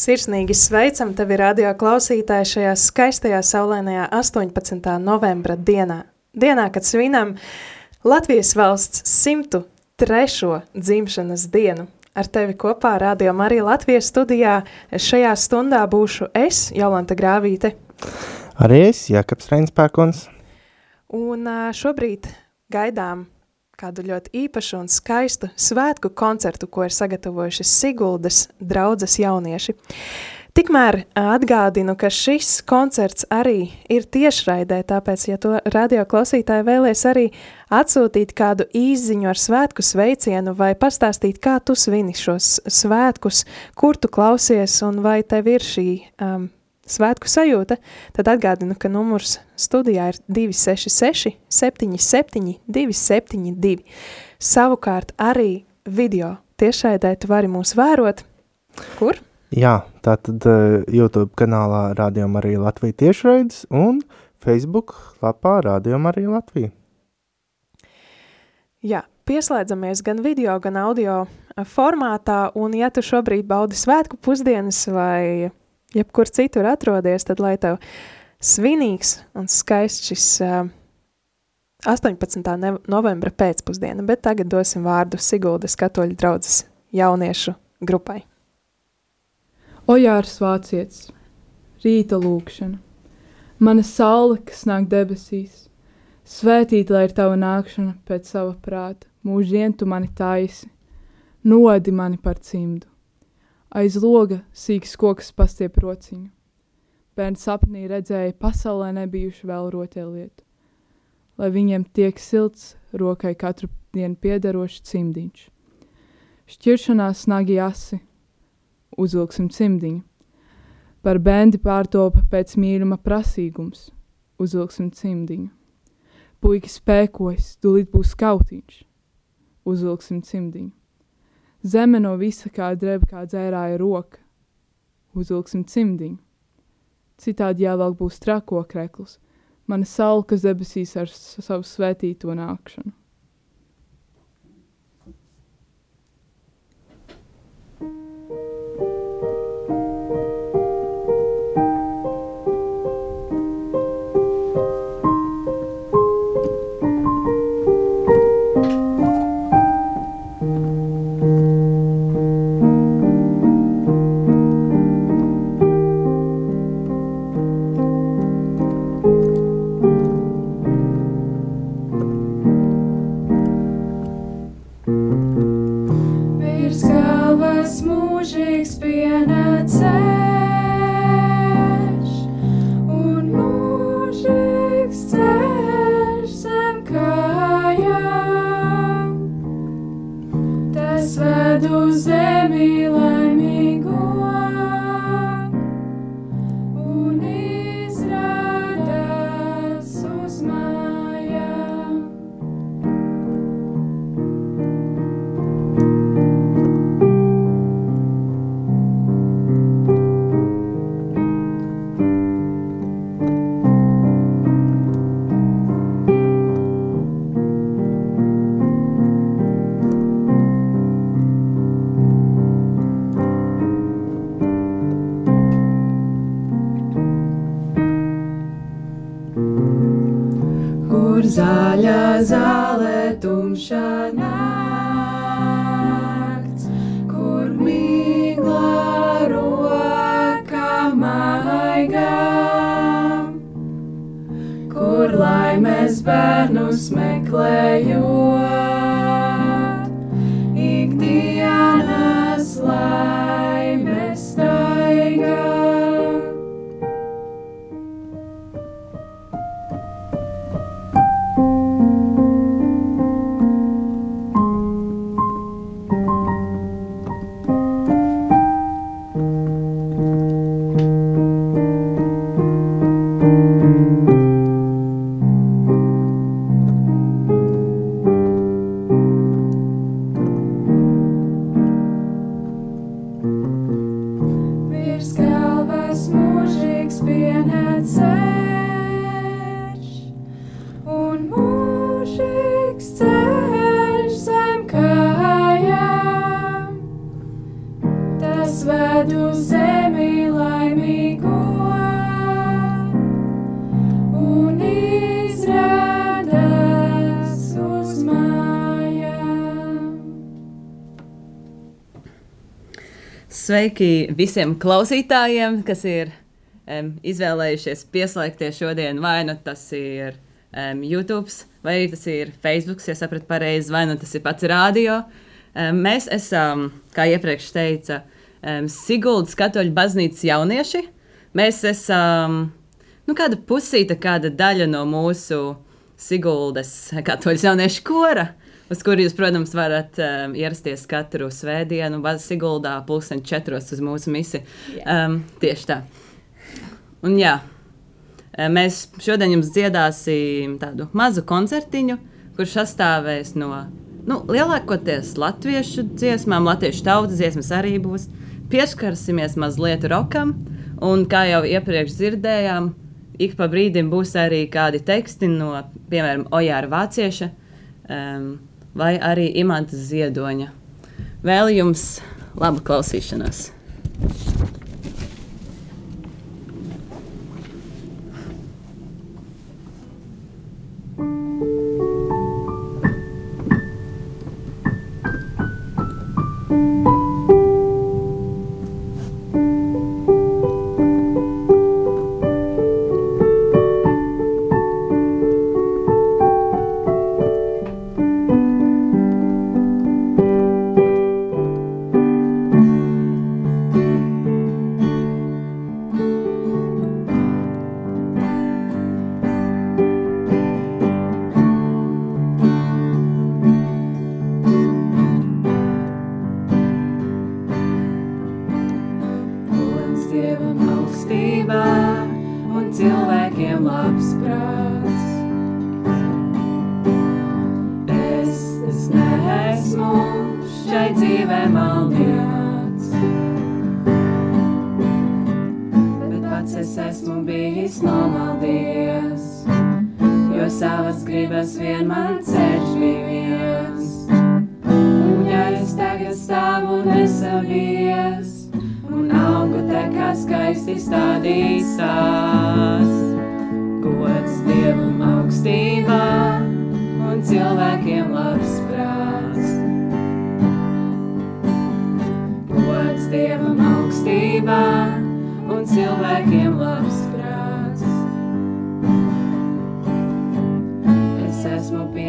Sirsnīgi sveicam tevi radio klausītāji šajā skaistajā saulainajā 18. novembra dienā. Dienā, kad svinam Latvijas valsts 103. dzimšanas dienu. Ar tevi kopā radio Marija Latvijas studijā šajā stundā būšu es, Jolanta Grāvīte. Arī es, Jakabs Reinspēkons. Un šobrīd gaidām kādu ļoti īpašu un skaistu svētku koncertu, ko ir sagatavojuši Siguldas draudzes jaunieši. Tikmēr atgādinu, ka šis koncerts arī ir tiešraidē, tāpēc, ja to radio klausītāji vēlēs arī atsūtīt kādu īziņu ar svētku sveicienu vai pastāstīt, kā tu svini šos svētkus, kur tu klausies un vai tev ir šī um, svētku sajūta, tad atgādinu, ka numurs studijā ir 266 77 272. Savukārt arī video tiešraidē tu vari mūs vērot. Kur? Jā, tātad uh, YouTube kanālā Radio Marija Latvija tiešraides un Facebook lapā Radio Marija Latvija. Jā, pieslēdzamies gan video, gan audio formātā, un ja tu šobrīd baudi svētku pusdienas vai jebkur citur atrodies, tad lai tev svinīgs un skaists šis uh, 18. novembra pēcpusdiena, bet tagad dosim vārdu Siguldas katoļu draudzes jauniešu grupai. Ojārs vācietis, rīta lūkšana, mana saule, kas nāk debesīs, svētīta, lai ir tava nākšana pēc sava prāta, mūždien tu mani taisi, nodi mani par cimdu Aiz loga sīks koks pastiep rociņu. Bērns sapnī redzēja pasaulē nebijuši vēl rotaļlietu, lai viņiem tiek silts rokai katru dienu piederošs cimdiņš. Šķiršanās snagi asi, uzvilksim cimdiņu. Par bendi pārtopa pēc mīļuma prasīgums, uzvilksim cimdiņu. Puikas spēkojas, tūlīt būs kautiņš, uzvilksim cimdiņu. Zeme no visa kā drēb, kā dzērāja roka. Uzvilksim cimdiņu. Citādi jāvelk būs trako krekls, mana saule, kas debesīs ar savu svētīto nākšanu. Sveiki visiem klausītājiem, kas ir um, izvēlējušies pieslēgties šodien. Vai nu tas ir um, YouTube, vai tas ir Facebook, ja sapratu pareizi, vai nu tas ir pats radio. Um, mēs esam, kā iepriekš teica, um, Siguldas katoļu baznīcas jaunieši. Mēs esam nu, kāda pusīta, kāda daļa no mūsu Siguldas katoļu jauniešu kora uz kuru jūs, protams, varat um, ierasties katru svētdienu, Bazas Siguldā, pulksten četros uz mūsu misiju. Um, tieši tā. Un jā, um, mēs šodien jums dziedāsim tādu mazu koncertiņu, kurš sastāvēs no nu, lielākoties latviešu dziesmām, latviešu tautas dziesmas arī būs. Pieskarsimies mazliet rokam, un kā jau iepriekš dzirdējām, ik pa brīdim būs arī kādi teksti no, piemēram, Ojāra Vācieša. Um, vai arī Imants Ziedoņa. Vēl jums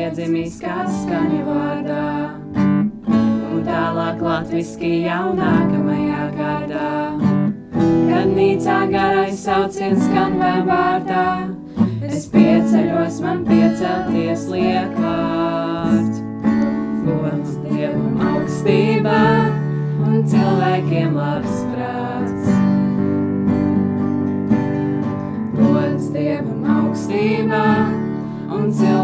iedzimis, kas skaņa vārdā, un tālāk latviski jau nākamajā gadā. Kad nīcā garais sauciens skan vēl vārdā, es pieceļos, man piecelties liekārt. Gods Dievam augstībā un cilvēkiem labs prāts. Gods Dievam augstībā un cilvēkiem labs prāts.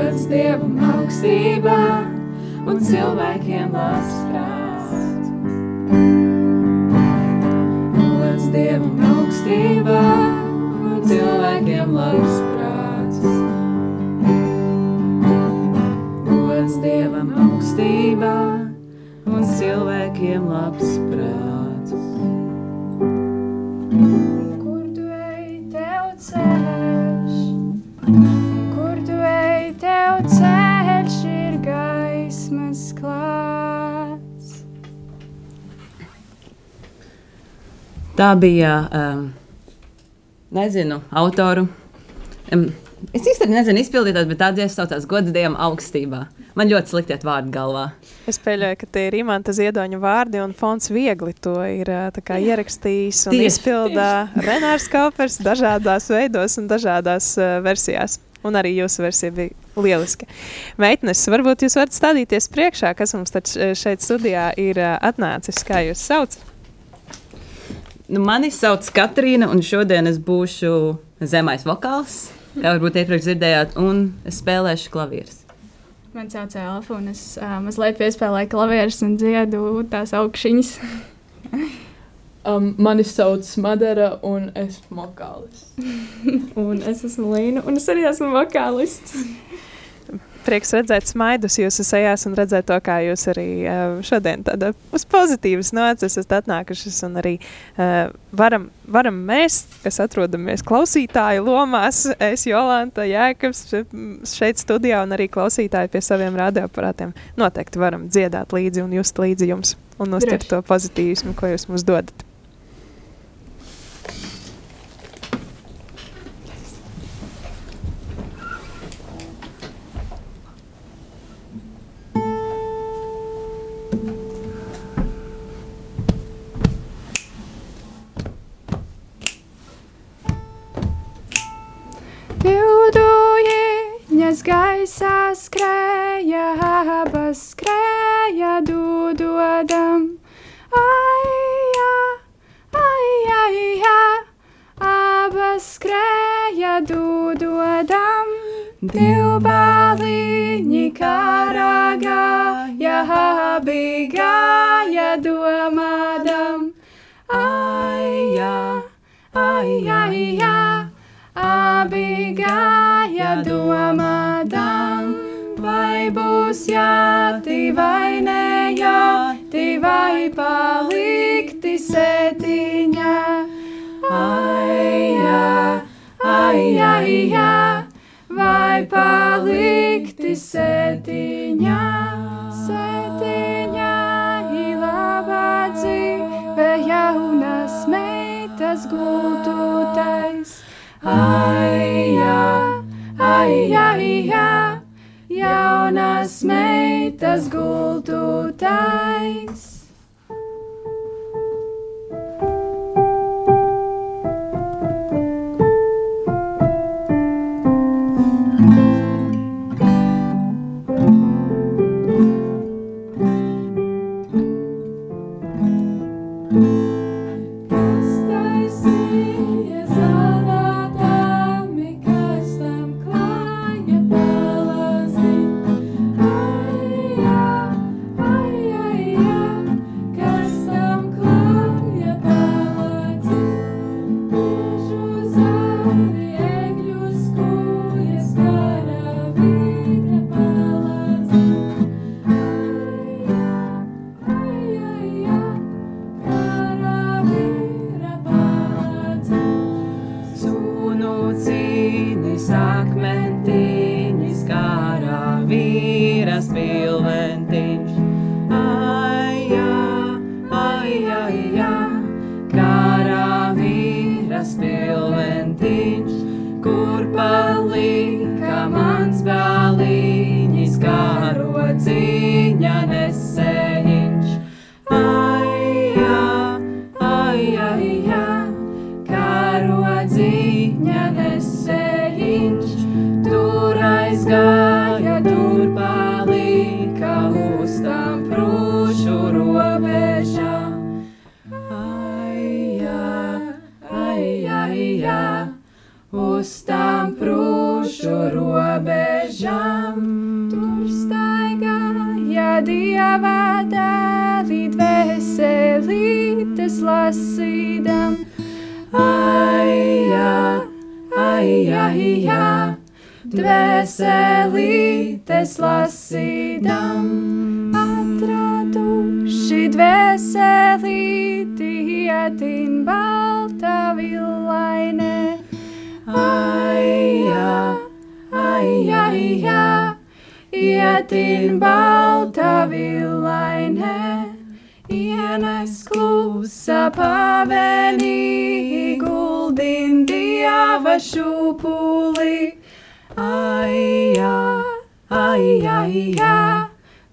Gods Dievam augstībā un cilvēkiem labs prāts. Gods Dievam augstībā un cilvēkiem labs prāts. Dievam augstībā un cilvēkiem labs Tā bija, um, nezinu, autoru. Um, Es īstenībā nezinu, izpildītājs, bet tā dziesma saucās Gods Dievam augstībā. Man ļoti slikti iet vārdi galvā. Es pieļauju, ka tie ir imanta ziedoņa vārdi, un fonds viegli to ir kā, ierakstījis un tieši, izpildā tieši. Renārs Kaupers dažādās veidos un dažādās uh, versijās. Un arī jūsu versija bija lieliska. Meitnes, varbūt jūs varat stādīties priekšā, kas mums šeit studijā ir uh, atnācis, kā jūs sauc? Nu, mani sauc Katrīna, un šodien es būšu zemais vokāls kā varbūt iepriekš dzirdējāt, un es spēlēšu klavierus. Man sauc Elfa, un es uh, mazliet piespēlēju klavierus un dziedu tās augšņas. Um, mani sauc Madara, un es esmu vokālists. un es esmu Līna, un es arī esmu vokālists. Prieks redzēt smaidus jūsu sejās un redzēt to, kā jūs arī šodien tāda uz pozitīvas nocis esat atnākušas un arī uh, varam, varam mēs, kas atrodamies klausītāju lomās, es Jolanta Jēkabs šeit studijā un arī klausītāji pie saviem radioaparātiem noteikti varam dziedāt līdzi un just līdzi jums un uztvert to pozitīvismu, ko jūs mums dodat. Skrēja, abas skrēja dūdodam. Ai, jā, ai, ai, jā, abas skrēja dūdodam. Divbāliņi karagā, jā, abi gāja domādam. Ai, jā, ai, ai, jā abi gāja domādām, būs jāti vai nē, jāti vai palikti sētiņā. Ai, jā, ai, ai, jā, vai palikti sētiņā. Sētiņā ilabā dzīve jaunas meitas gultūtais. Ai, meitas gultūtais. Dvēselītes lasīdam, atraduši dvēselīti ietin balta villaine. Ai, jā, ai, ai, jā, ietin balta villaine. Ienes klusa pavenī, guldin dieva šūpulī. Ai, jā, ai, ai, jā,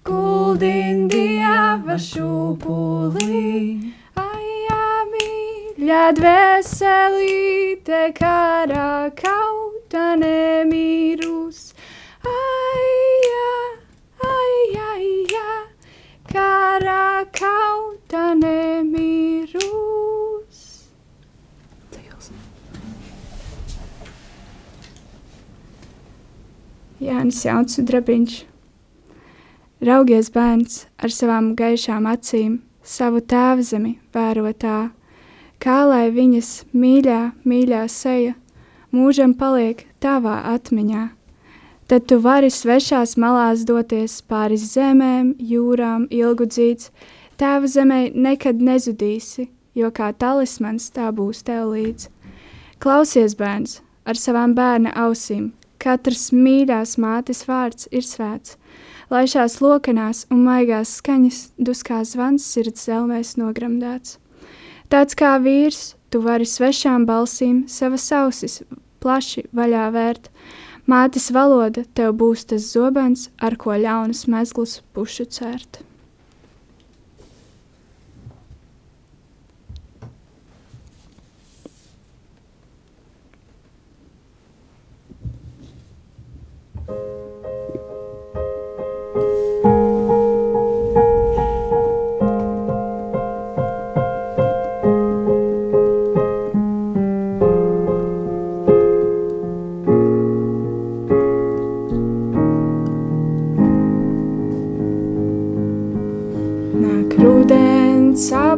guldin dieva šūpulī. Ai, jā, mīļa dvēselīte, karā kauta nemīrus. Ai, jā, ai, ai, jā, karā kauta nemīrus. Jānis Jauns Drabiņš. Raugies bērns ar savām gaišām acīm, savu tēvzemi vērotā, kā lai viņas mīļā, mīļā seja mūžam paliek tavā atmiņā. Tad tu vari svešās malās doties pāri zemēm, jūrām, ilgu dzīts, tēva zemē nekad nezudīsi, jo kā talismans tā būs tev līdz. Klausies, bērns, ar savām bērna ausīm, katrs mīļās mātes vārds ir svēts, lai šās lokanās un maigās skaņas duskā zvans sirds zelmēs nogramdēts. Tāds kā vīrs, tu vari svešām balsīm savas ausis plaši vaļā vērt. Mātes valoda tev būs tas zobens, ar ko ļaunas mezglus pušu cērt.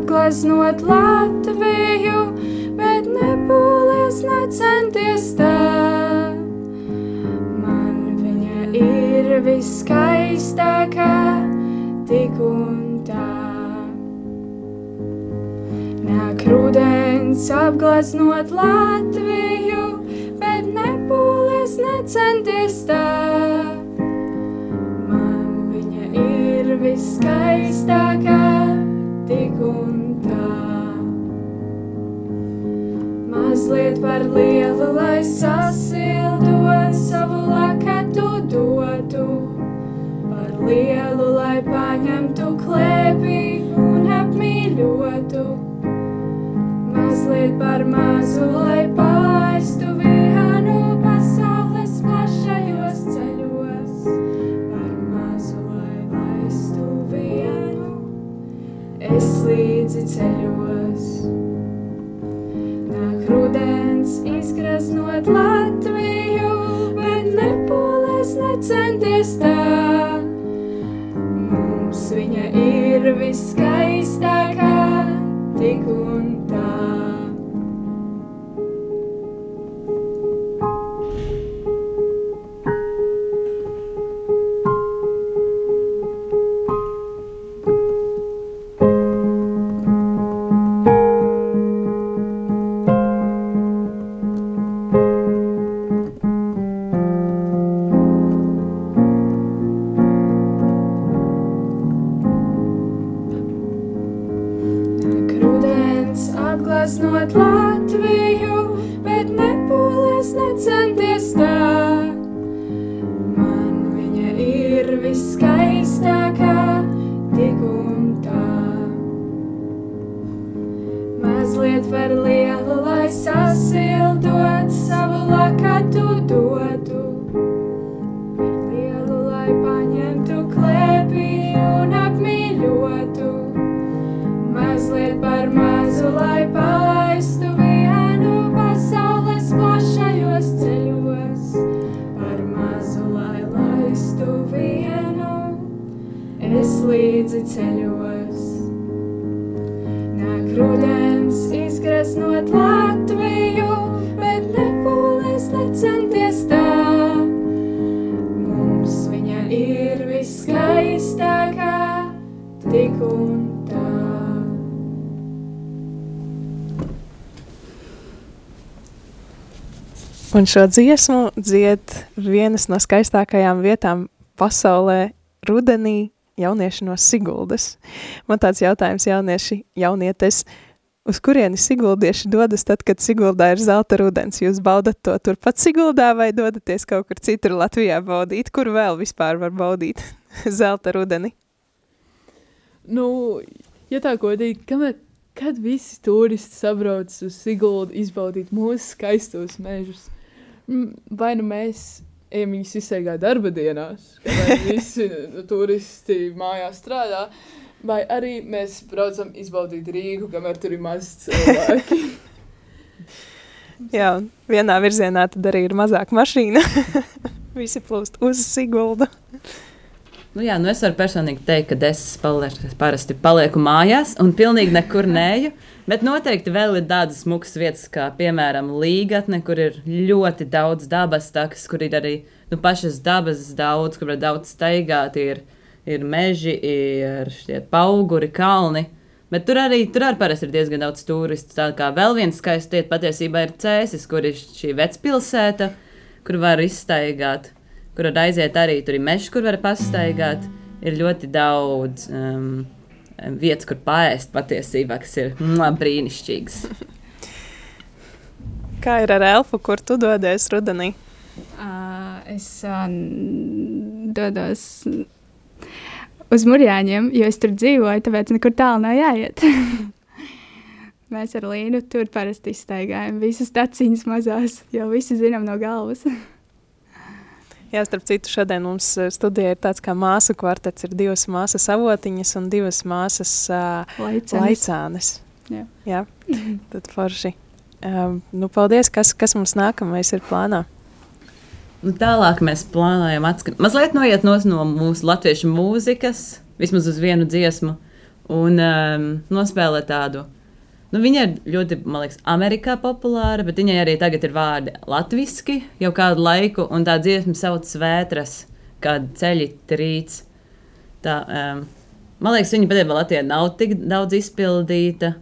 Apgleznot Latviju, bet nepūlies necenties tā. Viskaistākā, tik un tā. Nāk rudens apgleznot Latviju, bet nepūlies necenties tā. Man viņa ir viskaistākā tik un tā. Mazliet par lielu, lai sasildot savu par lielu, lai paņemtu klēpī un apmīļotu. Mazliet par mazu, lai palaistu vienu pasaules plašajos ceļos, par mazu, lai laistu vienu es līdzi ceļos. Nāk rudens izgraznot Latviju, bet nepūlēs necenties tā. Ir viskaistākā, tik un Un šo dziesmu dzied vienas no skaistākajām vietām pasaulē rudenī jaunieši no Siguldas. Man tāds jautājums jaunieši, jaunietes, uz kurieni Siguldieši dodas tad, kad Siguldā ir zelta rudens? Jūs baudat to turpat Siguldā vai dodaties kaut kur citur Latvijā baudīt? Kur vēl vispār var baudīt zelta rudeni? Nu, ja tā godīgi, kamēr, kad visi turisti sabrauc uz Siguldu izbaudīt mūsu skaistos mežus, vai nu mēs ejam viņus izsaigā darba dienās, vai visi turisti mājās strādā, vai arī mēs braucam izbaudīt Rīgu, kamēr tur ir maz cilvēki. Jā, vienā virzienā tad arī ir mazāk mašīna. Visi plūst uz Siguldu. Nu, jā, nu es varu personīgi teikt, ka es paliek, parasti palieku mājās un pilnīgi nekur neju. Bet noteikti vēl ir tādas smukas vietas, kā piemēram Līgatne, kur ir ļoti daudz dabas takas, kur ir arī nu, pašas dabas daudz, kur var daudz staigāt. Ir, ir meži, ir auguri, kalni. Bet tur arī, tur arī parasti ir diezgan daudz turistu. Tā kā vēl viens skaists vieta patiesībā ir Cēsis, kur ir šī vecpilsēta, kur var izstaigāt kur var aiziet arī. Tur ir mežs, kur var pastaigāt. Ir ļoti daudz um, vietas, kur pāriest patiesībā, kas ir mm, brīnišķīgas. Kā ir ar elfu, kur tu dodies rudenī? Uh, es uh, dodos uz Mūrjāņiem, jo es tur dzīvoju, tāpēc nekur tālu nav jāiet. Mēs ar Līnu tur parasti izstaigājam visas taciņas mazās, jo visi zinām no galvas. Jā, starp citu, šodien mums eh, studijā ir tāds kā māsu kvartets. Ir divas māsas avotiņas un divas māsas uh, laicānes. laicānes. Jā. Jā, tad forši. Um, nu, paldies, kas, kas mums nākamais ir plānā? Nu, tālāk mēs plānojam atskatīt, mazliet noiet no mūsu latviešu mūzikas, vismaz uz vienu dziesmu, un um, nospēlēt tādu Nu, viņa ir ļoti, man liekas, Amerikā populāra, bet viņai arī tagad ir vārdi latviešu jau kādu laiku, un tā dziesma sauc Svētras, kāda ceļi trīc. Tā, um, man liekas, viņa patiesībā Latvijā nav tik daudz izpildīta,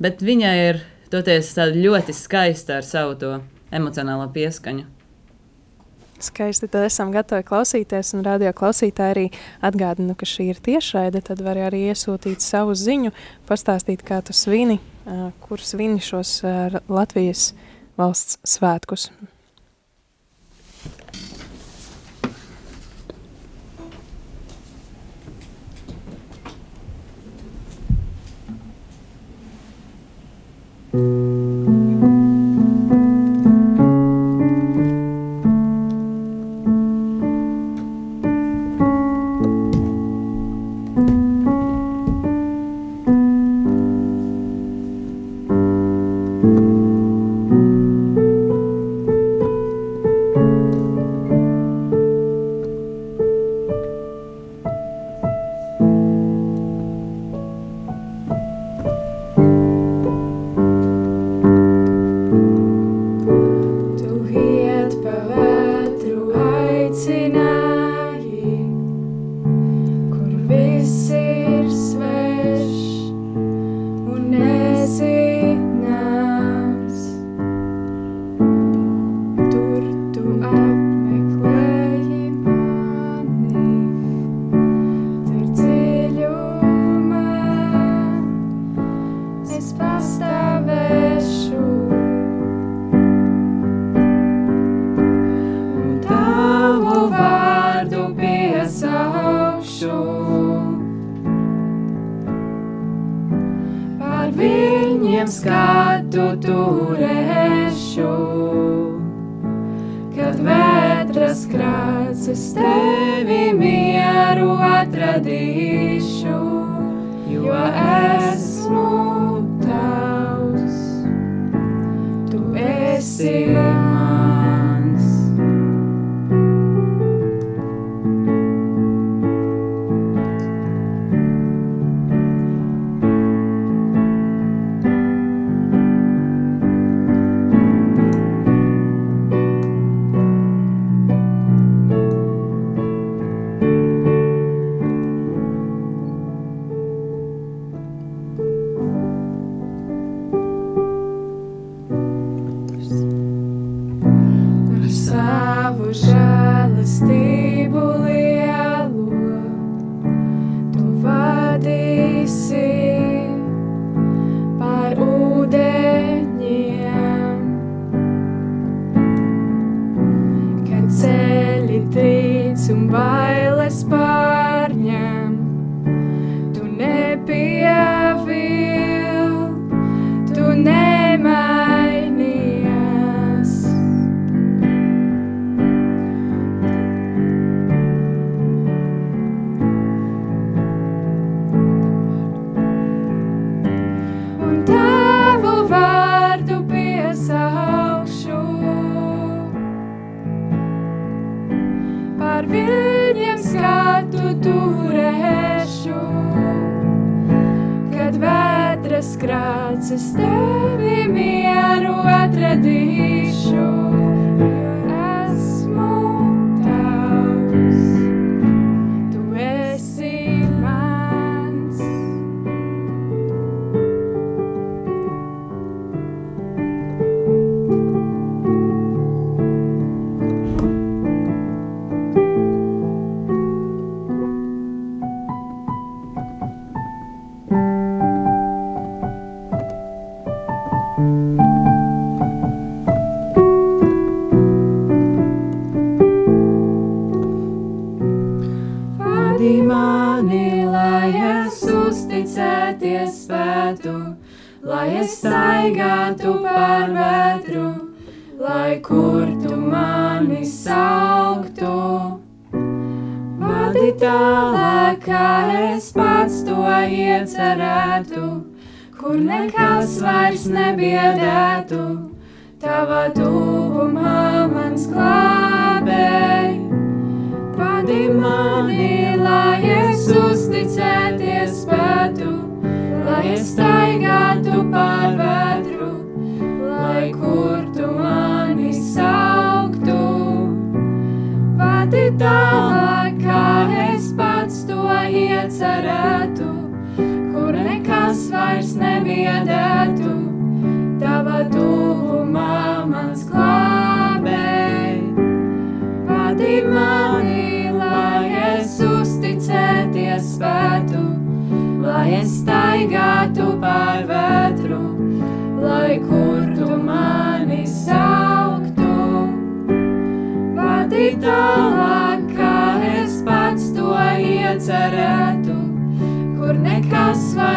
bet viņa ir toties ļoti skaista ar savu emocionālo pieskaņu. Skaisti, tad esam gatavi klausīties, un radio klausītāji arī atgādinu, ka šī ir tiešraide. Tad var arī iesūtīt savu ziņu, pastāstīt, kā tu svini, kur svin šos Latvijas valsts svētkus.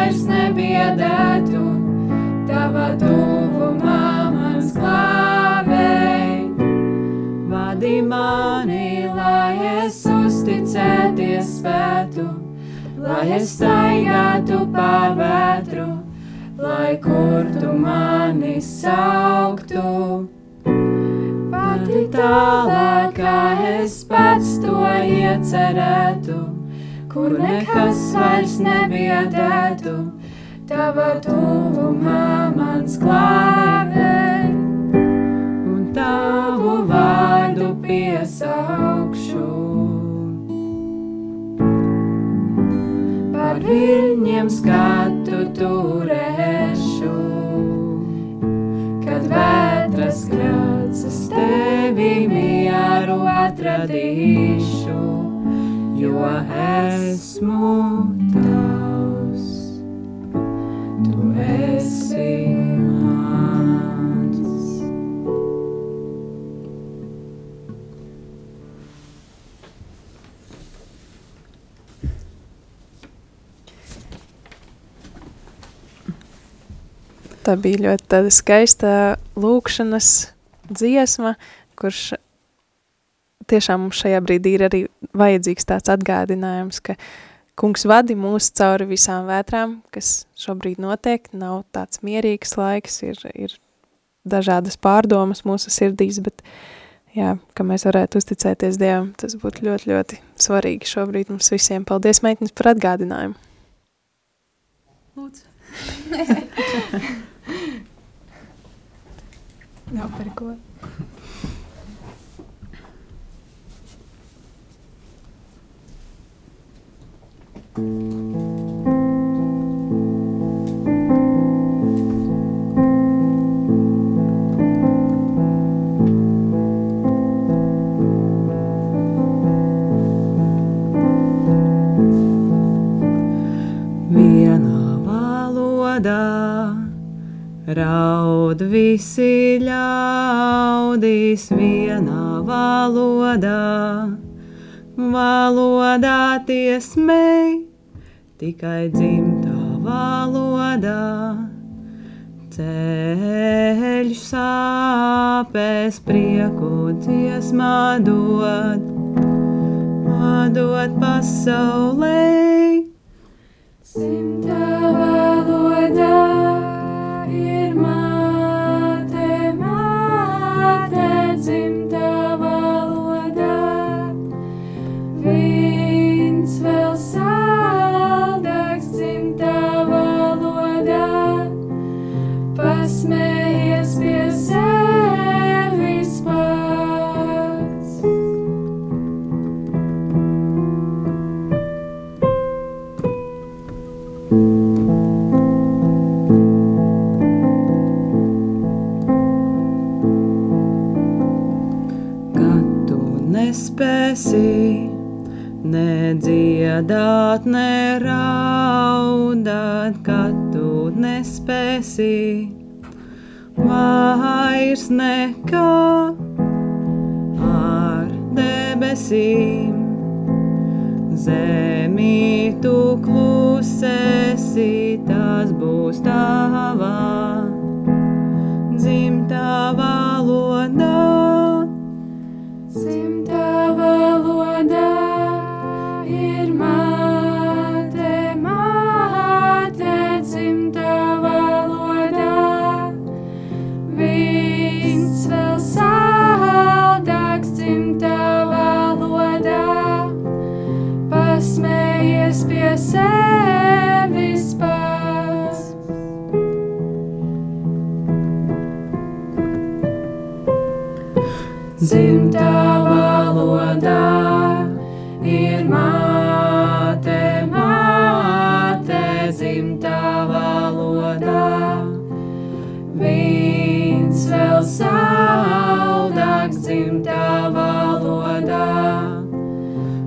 Vairs nebiedētu, tava tuvumā mans glābēji. Vadi mani, lai es uzticēties spētu, lai es staigātu pār vētru, lai kur tu mani sauktu. Vadi tālāk, kā es pats to iecerētu, kur nekas vairs nebiedētu, tava tuvumā mans glābēji un tavu vārdu piesaukšu. Par viņiem skatu turēšu, kad vētras krācas tevi mieru atradīšu, jo esmu tavs. Tu esi mans. Tā bija ļoti skaista lūkšanas dziesma, kurš tiešām mums šajā brīdī ir arī vajadzīgs tāds atgādinājums, ka kungs vadi mūs cauri visām vētrām, kas šobrīd notiek, nav tāds mierīgs laiks, ir, ir dažādas pārdomas mūsu sirdīs, bet jā, ka mēs varētu uzticēties Dievam, tas būtu ļoti, ļoti svarīgi šobrīd mums visiem. Paldies, meitnes, par atgādinājumu. Lūdzu. Nav par ko. Vienā valodā raud visi ļaudīs, vienā valodā, valodā tiesmei, tikai dzimtā valodā. Ceļš sāpēs prieku dziesmā dod, dod pasaulē. Simtā valodā Saldāks dzimtā valodā.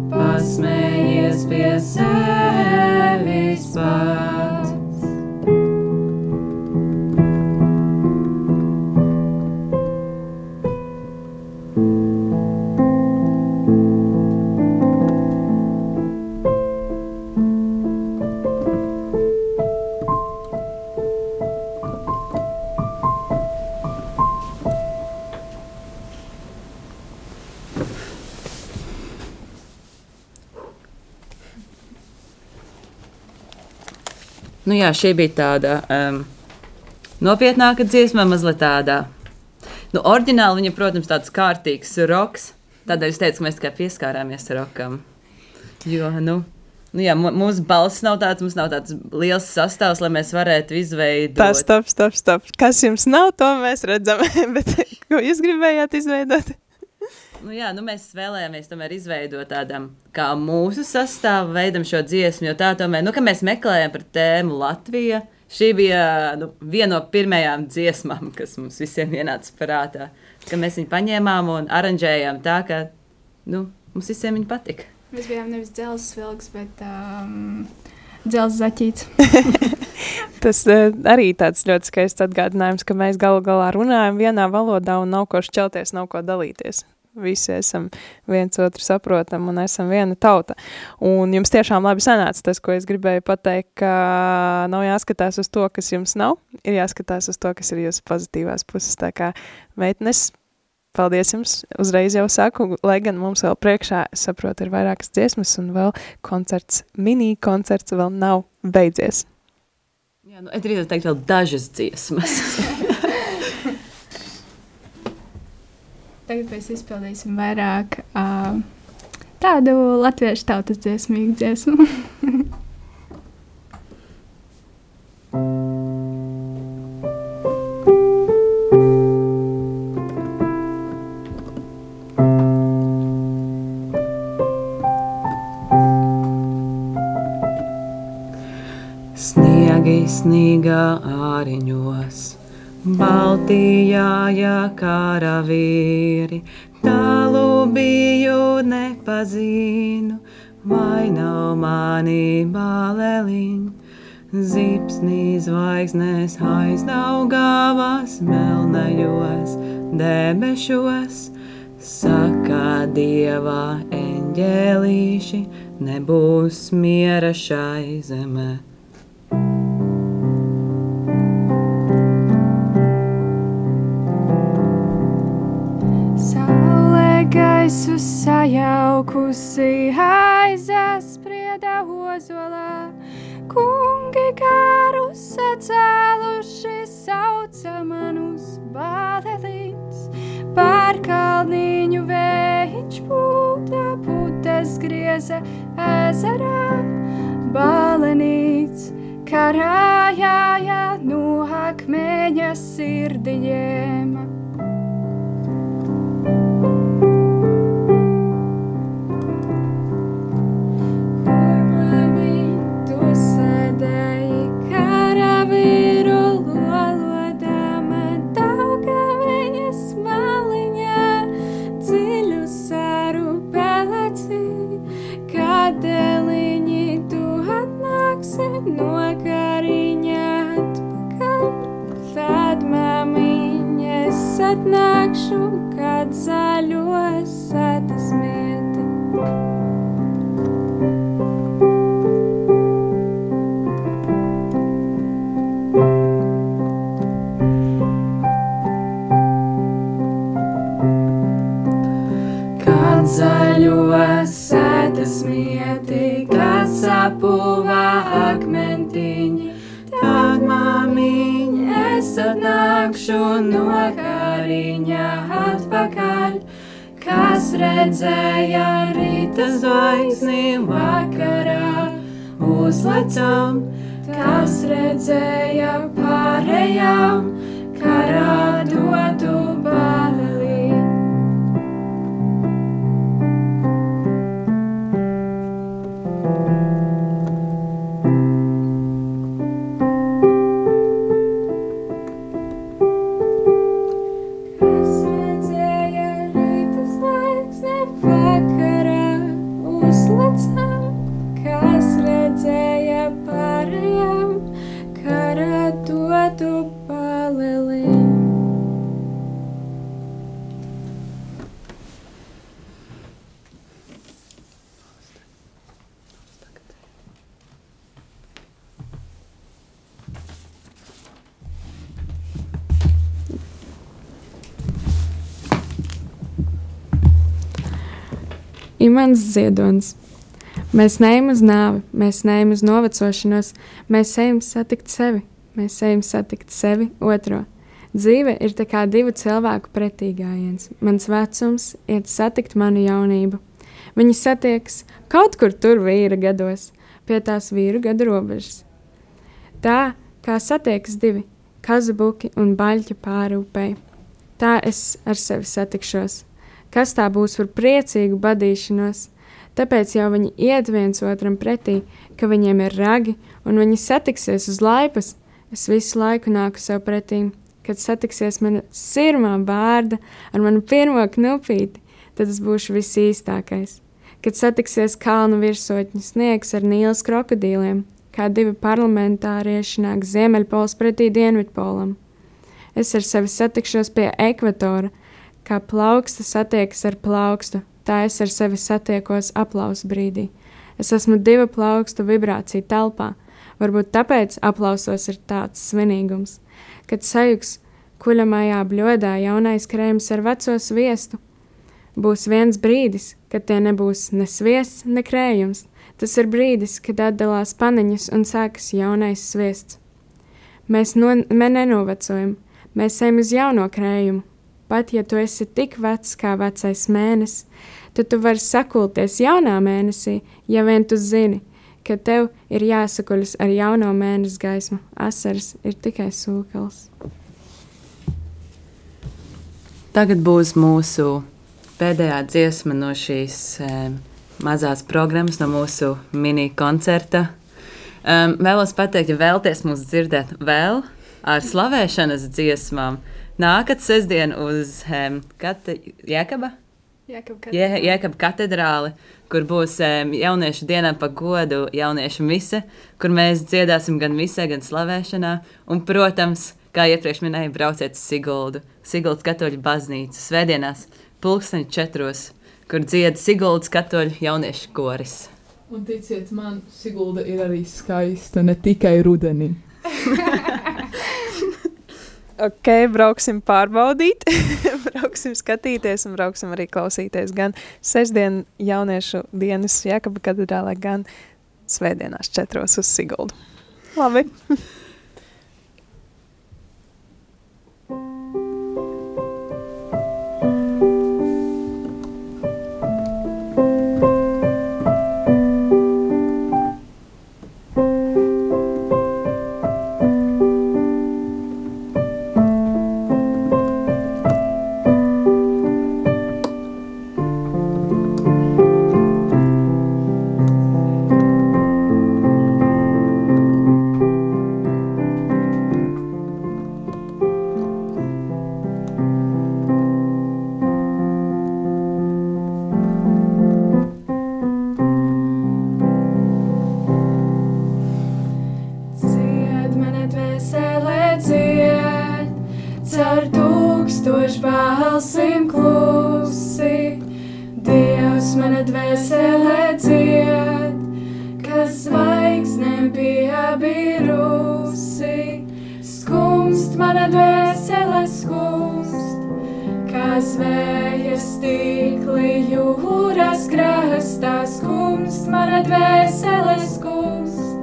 Pasmējies pie sevis pats. Nu, jā, šī bija tāda um, nopietnāka dziesma, mazliet tāda. Nu, oriģināli viņa, protams, tāds kārtīgs roks. Tādēļ es teicu, ka mēs tikai pieskārāmies rokam. Jo, nu, nu jā, mūsu balss nav tāds, mums nav tāds liels sastāvs, lai mēs varētu izveidot. Tā, stop, stop, stop. Kas jums nav, to mēs redzam. Bet ko jūs gribējāt izveidot? Nu, jā, nu mēs vēlējāmies tomēr izveidot tādam kā mūsu sastāvu veidam šo dziesmu, jo tā tomēr, nu, ka mēs meklējam par tēmu Latvija. Šī bija nu, viena no pirmajām dziesmām, kas mums visiem ienāca prātā. Ka mēs viņu paņēmām un aranžējām tā, ka nu, mums visiem viņa patika. Mēs bijām nevis dzelzs vilks, bet um, dzelzs zaķīts. Tas uh, arī tāds ļoti skaists atgādinājums, ka mēs galu galā runājam vienā valodā un nav ko šķelties, nav ko dalīties. Visi esam viens otru saprotam un esam viena tauta. Un jums tiešām labi sanāca tas, ko es gribēju pateikt, ka nav jāskatās uz to, kas jums nav, ir jāskatās uz to, kas ir jūsu pozitīvās puses. Tā kā meitnes, paldies jums, uzreiz jau saku, lai gan mums vēl priekšā, es saprotu, ir vairākas dziesmas un vēl koncerts, mini koncerts vēl nav beidzies. Jā, nu, es drīzāk teiktu, vēl dažas dziesmas. Tagad mēs izpildīsim vairāk uh, tādu latviešu tautas dziesmīgu dziesmu. Sniegi snīgā āriņos, Baltijā jākaravīri, tālu biju nepazinu, vai nav mani baleliņi. Zipsnī zvaigznes aiznaugāvās melnajos debešos, saka dievā eņģēlīši, nebūs miera šai zemē. Sajaukusi aizās sprieda ozolā. Kungi garus sacēluši sauca manus bāleliņus. Pār kalniņu viņš pūta putas grieza ezerā. Bālenīts karājāja no akmeņa sirdiņiem. Atnākšu, kad zaļos sētas mieti. Kad zaļos sētas mieti, kad sapūvā akmentiņi, tad māmiņa es atnākšu no kariņa atpakaļ. Kas redzēja rīta zvaigzni vakarā, uzlecam, kas redzēja pārējām, karā dotu balelī. Imants Ziedonis. Mēs neejam uz nāvi, mēs neejam uz novecošanos, mēs ejam satikt sevi, mēs ejam satikt sevi otro. Dzīve ir tā kā divu cilvēku pretīgājiens. Mans vecums ir satikt manu jaunību. Viņi satiekas kaut kur tur vīra gados, pie tās vīru gadu robežas. Tā kā satiekas divi kazabuki un baļķi pāri upei. Tā es ar sevi satikšos. Kas tā būs par priecīgu badīšanos? Tāpēc jau viņi iet viens otram pretī, ka viņiem ir ragi, un viņi satiksies uz laipas. Es visu laiku nāku sev pretī, kad satiksies mana sirmā vārda ar manu pirmo knupīti, tad es būšu visīstākais. Kad satiksies kalnu virsotņu sniegs ar nīlas krokodīliem, kā divi parlamentārieši nāk Ziemeļpols pretī Dienvidpolam. Es ar sevi satikšos pie ekvatora, kā plauksta satiekas ar plaukstu, tā es ar sevi satiekos aplausa brīdī. Es esmu divu plaukstu vibrāciju telpā, varbūt tāpēc aplausos ir tāds svinīgums, kad sajūgs kuļamajā bļodā jaunais krējums ar veco sviestu. Būs viens brīdis, kad tie nebūs ne sviests, ne krējums. Tas ir brīdis, kad atdalās paniņas un sākas jaunais sviests. Mēs no, me nenovecojam, mēs ejam uz jauno krējumu. Pat ja tu esi tik vecs kā vecais mēnesis, tad tu vari sakulties jaunā mēnesī, ja vien tu zini, ka tev ir jāsakuļas ar jauno mēnesi gaismu. Asaras ir tikai sūkals. Tagad būs mūsu pēdējā dziesma no šīs um, mazās programmas, no mūsu mini koncerta. Um, vēlos pateikt, ja vēlaties mūs dzirdēt vēl ar slavēšanas dziesmām, nākat sestdien uz um, kate, Jēkaba? Jē- Jēkaba katedrāli, kur būs um, jauniešu dienā pa godu jauniešu mise, kur mēs dziedāsim gan misē, gan slavēšanā. Un, protams, kā iepriekš minēju, brauciet uz Siguldu, Siguldas katoļu baznīcu svētdienās, pulksteņi četros, kur dzied Siguldas katoļu jauniešu koris. Un ticiet man, Sigulda ir arī skaista, ne tikai rudenī. Ok, brauksim pārbaudīt, brauksim skatīties un brauksim arī klausīties gan sestdien jauniešu dienas Jēkaba katedrālē, gan svētdienās četros uz Siguldu. Labi. tūkstoš balsim klusi. Dievs mana dvēsele dzied, kas zvaigzne bija birusi. Skumst mana dvēsele skumst, kas vējas tīkli jūras krastā. Skumst mana dvēsele skumst,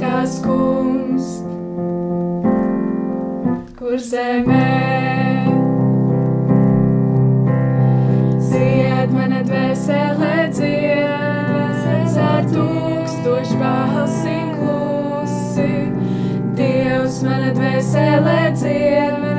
tā skumst kur zemē. Mana dvēsele dzied, ar tūkstošu balsim klusi. Dievs mana dvēsele dzied,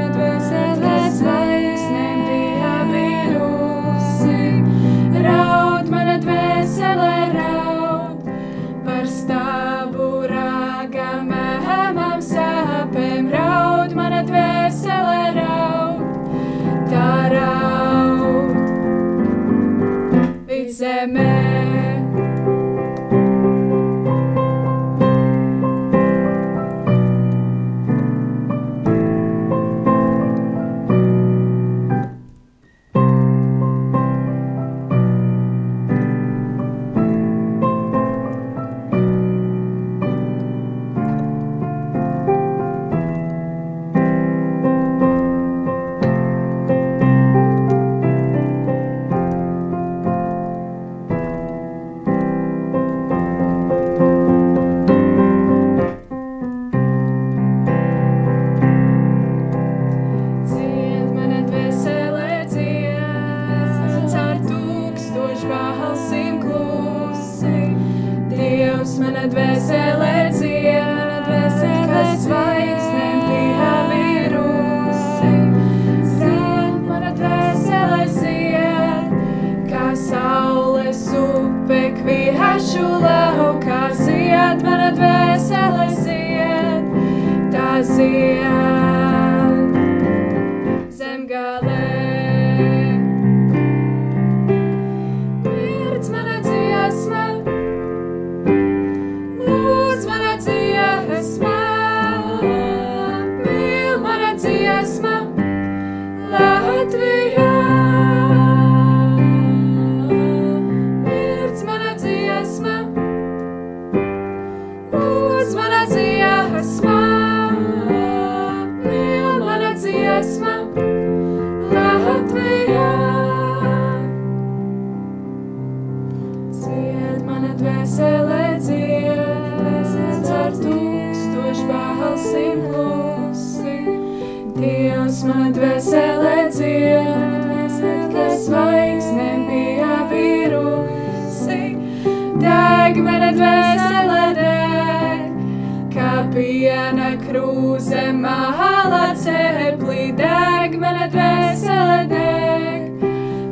kā piena krūze māla ceplī. Deg mana dvēsele deg,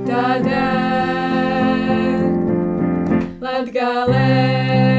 tā deg. Latgalē.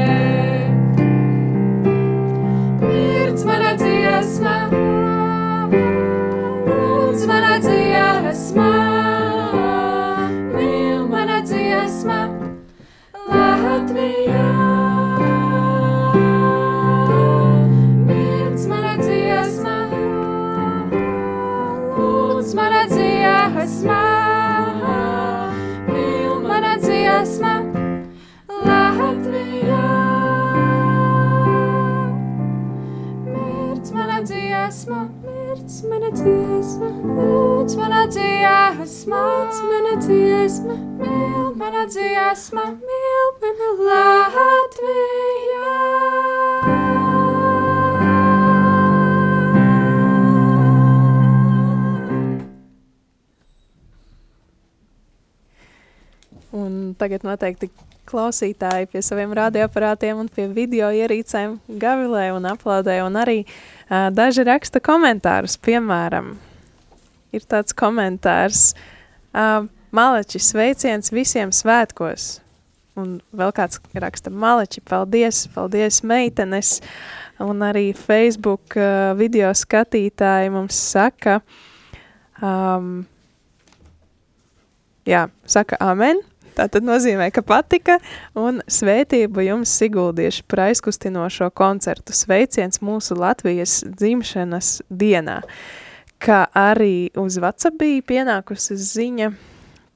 Lūdz mana dziesma, lūdz mana dziesma, mīl mana dziesma, mīl mana Latvijā. Un tagad noteikti klausītāji pie saviem radioaparātiem un pie video ierīcēm gavilē un aplaudē. Un arī uh, daži raksta komentārus. Piemēram, ir tāds komentārs, uh, Maleči, sveiciens visiem svētkos. Un vēl kāds raksta, Maleči, paldies, paldies, meitenes. Un arī Facebook uh, video skatītāji mums saka, um, jā, saka amen. Tā tad nozīmē, ka patika un svētību jums Siguldiešu par aizkustinošo koncertu. Sveiciens mūsu Latvijas dzimšanas dienā. Kā arī uz WhatsApp bija pienākusi ziņa,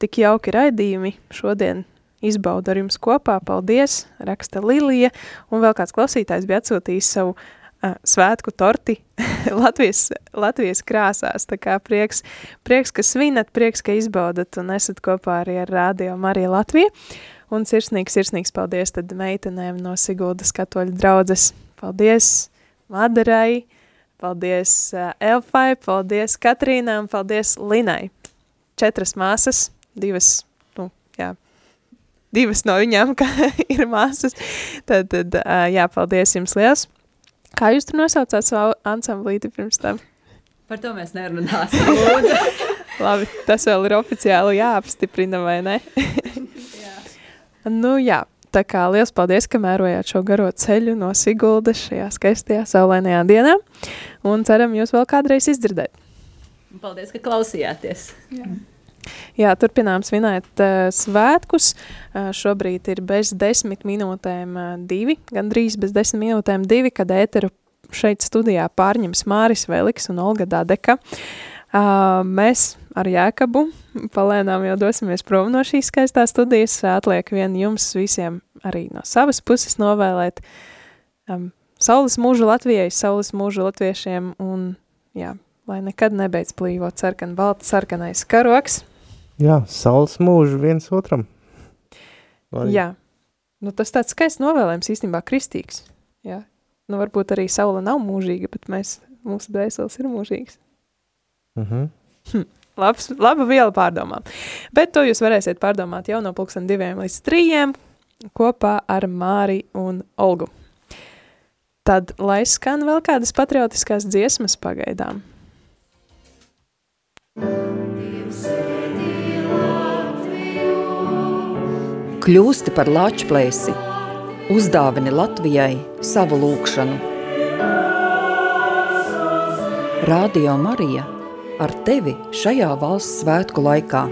tik jauki raidījumi. Šodien izbaudu ar jums kopā, paldies, raksta Lilija, un vēl kāds klausītājs bija atsūtījis savu uh, svētku torti Latvijas, Latvijas krāsās, tā kā prieks, prieks, ka svinat, prieks, ka izbaudat un esat kopā arī ar Rādio Marija Latvija, un sirsnīgs, sirsnīgs paldies tad meitenēm no Siguldas katoļu draudzes, paldies Madarai, paldies uh, Elfai, paldies Katrīnai un paldies Linai. Četras māsas, divas, nu, jā, divas no viņām ir māsas. Tad, tad uh, jā, paldies jums liels. Kā jūs tur nosaucāt savu ansamblīti pirms tam? Par to mēs nerunāsim. Labi, tas vēl ir oficiāli jāapstiprina, vai ne? jā. Nu jā, tā kā liels paldies, ka mērojāt šo garo ceļu no Siguldas šajā skaistajā saulainajā dienā, un ceram jūs vēl kādreiz izdzirdēt. Paldies, ka klausījāties. Jā. Jā, turpinām svinēt uh, svētkus. Uh, šobrīd ir bez desmit minūtēm uh, divi, gandrīz bez desmit minūtēm divi, kad ēteru šeit studijā pārņems Māris Veliks un Olga Dadeka. Uh, mēs ar Jēkabu palēnām jau dosimies prom no šīs skaistās studijas. Atliek vien jums visiem arī no savas puses novēlēt um, saules mūžu Latvijai, saules mūžu latviešiem un, jā, lai nekad nebeidz plīvot sarkan, balta sarkanais karoks. Jā, saules mūžu viens otram. Vai? Jā, nu, tas tāds skaists novēlējums īstenībā kristīgs. Jā. Nu, varbūt arī saule nav mūžīga, bet mēs, mūsu dvēseles ir mūžīgas. Uh -huh. hm, labs, laba viela pārdomām. Bet to jūs varēsiet pārdomāt jau no pulksten diviem līdz trījiem kopā ar Māri un Olgu. Tad, lai skan vēl kādas patriotiskās dziesmas pagaidām. Kļūsti par lāčplēsi, uzdāvini Latvijai savu lūkšanu. Radio Marija ar tevi šajā valsts svētku laikā.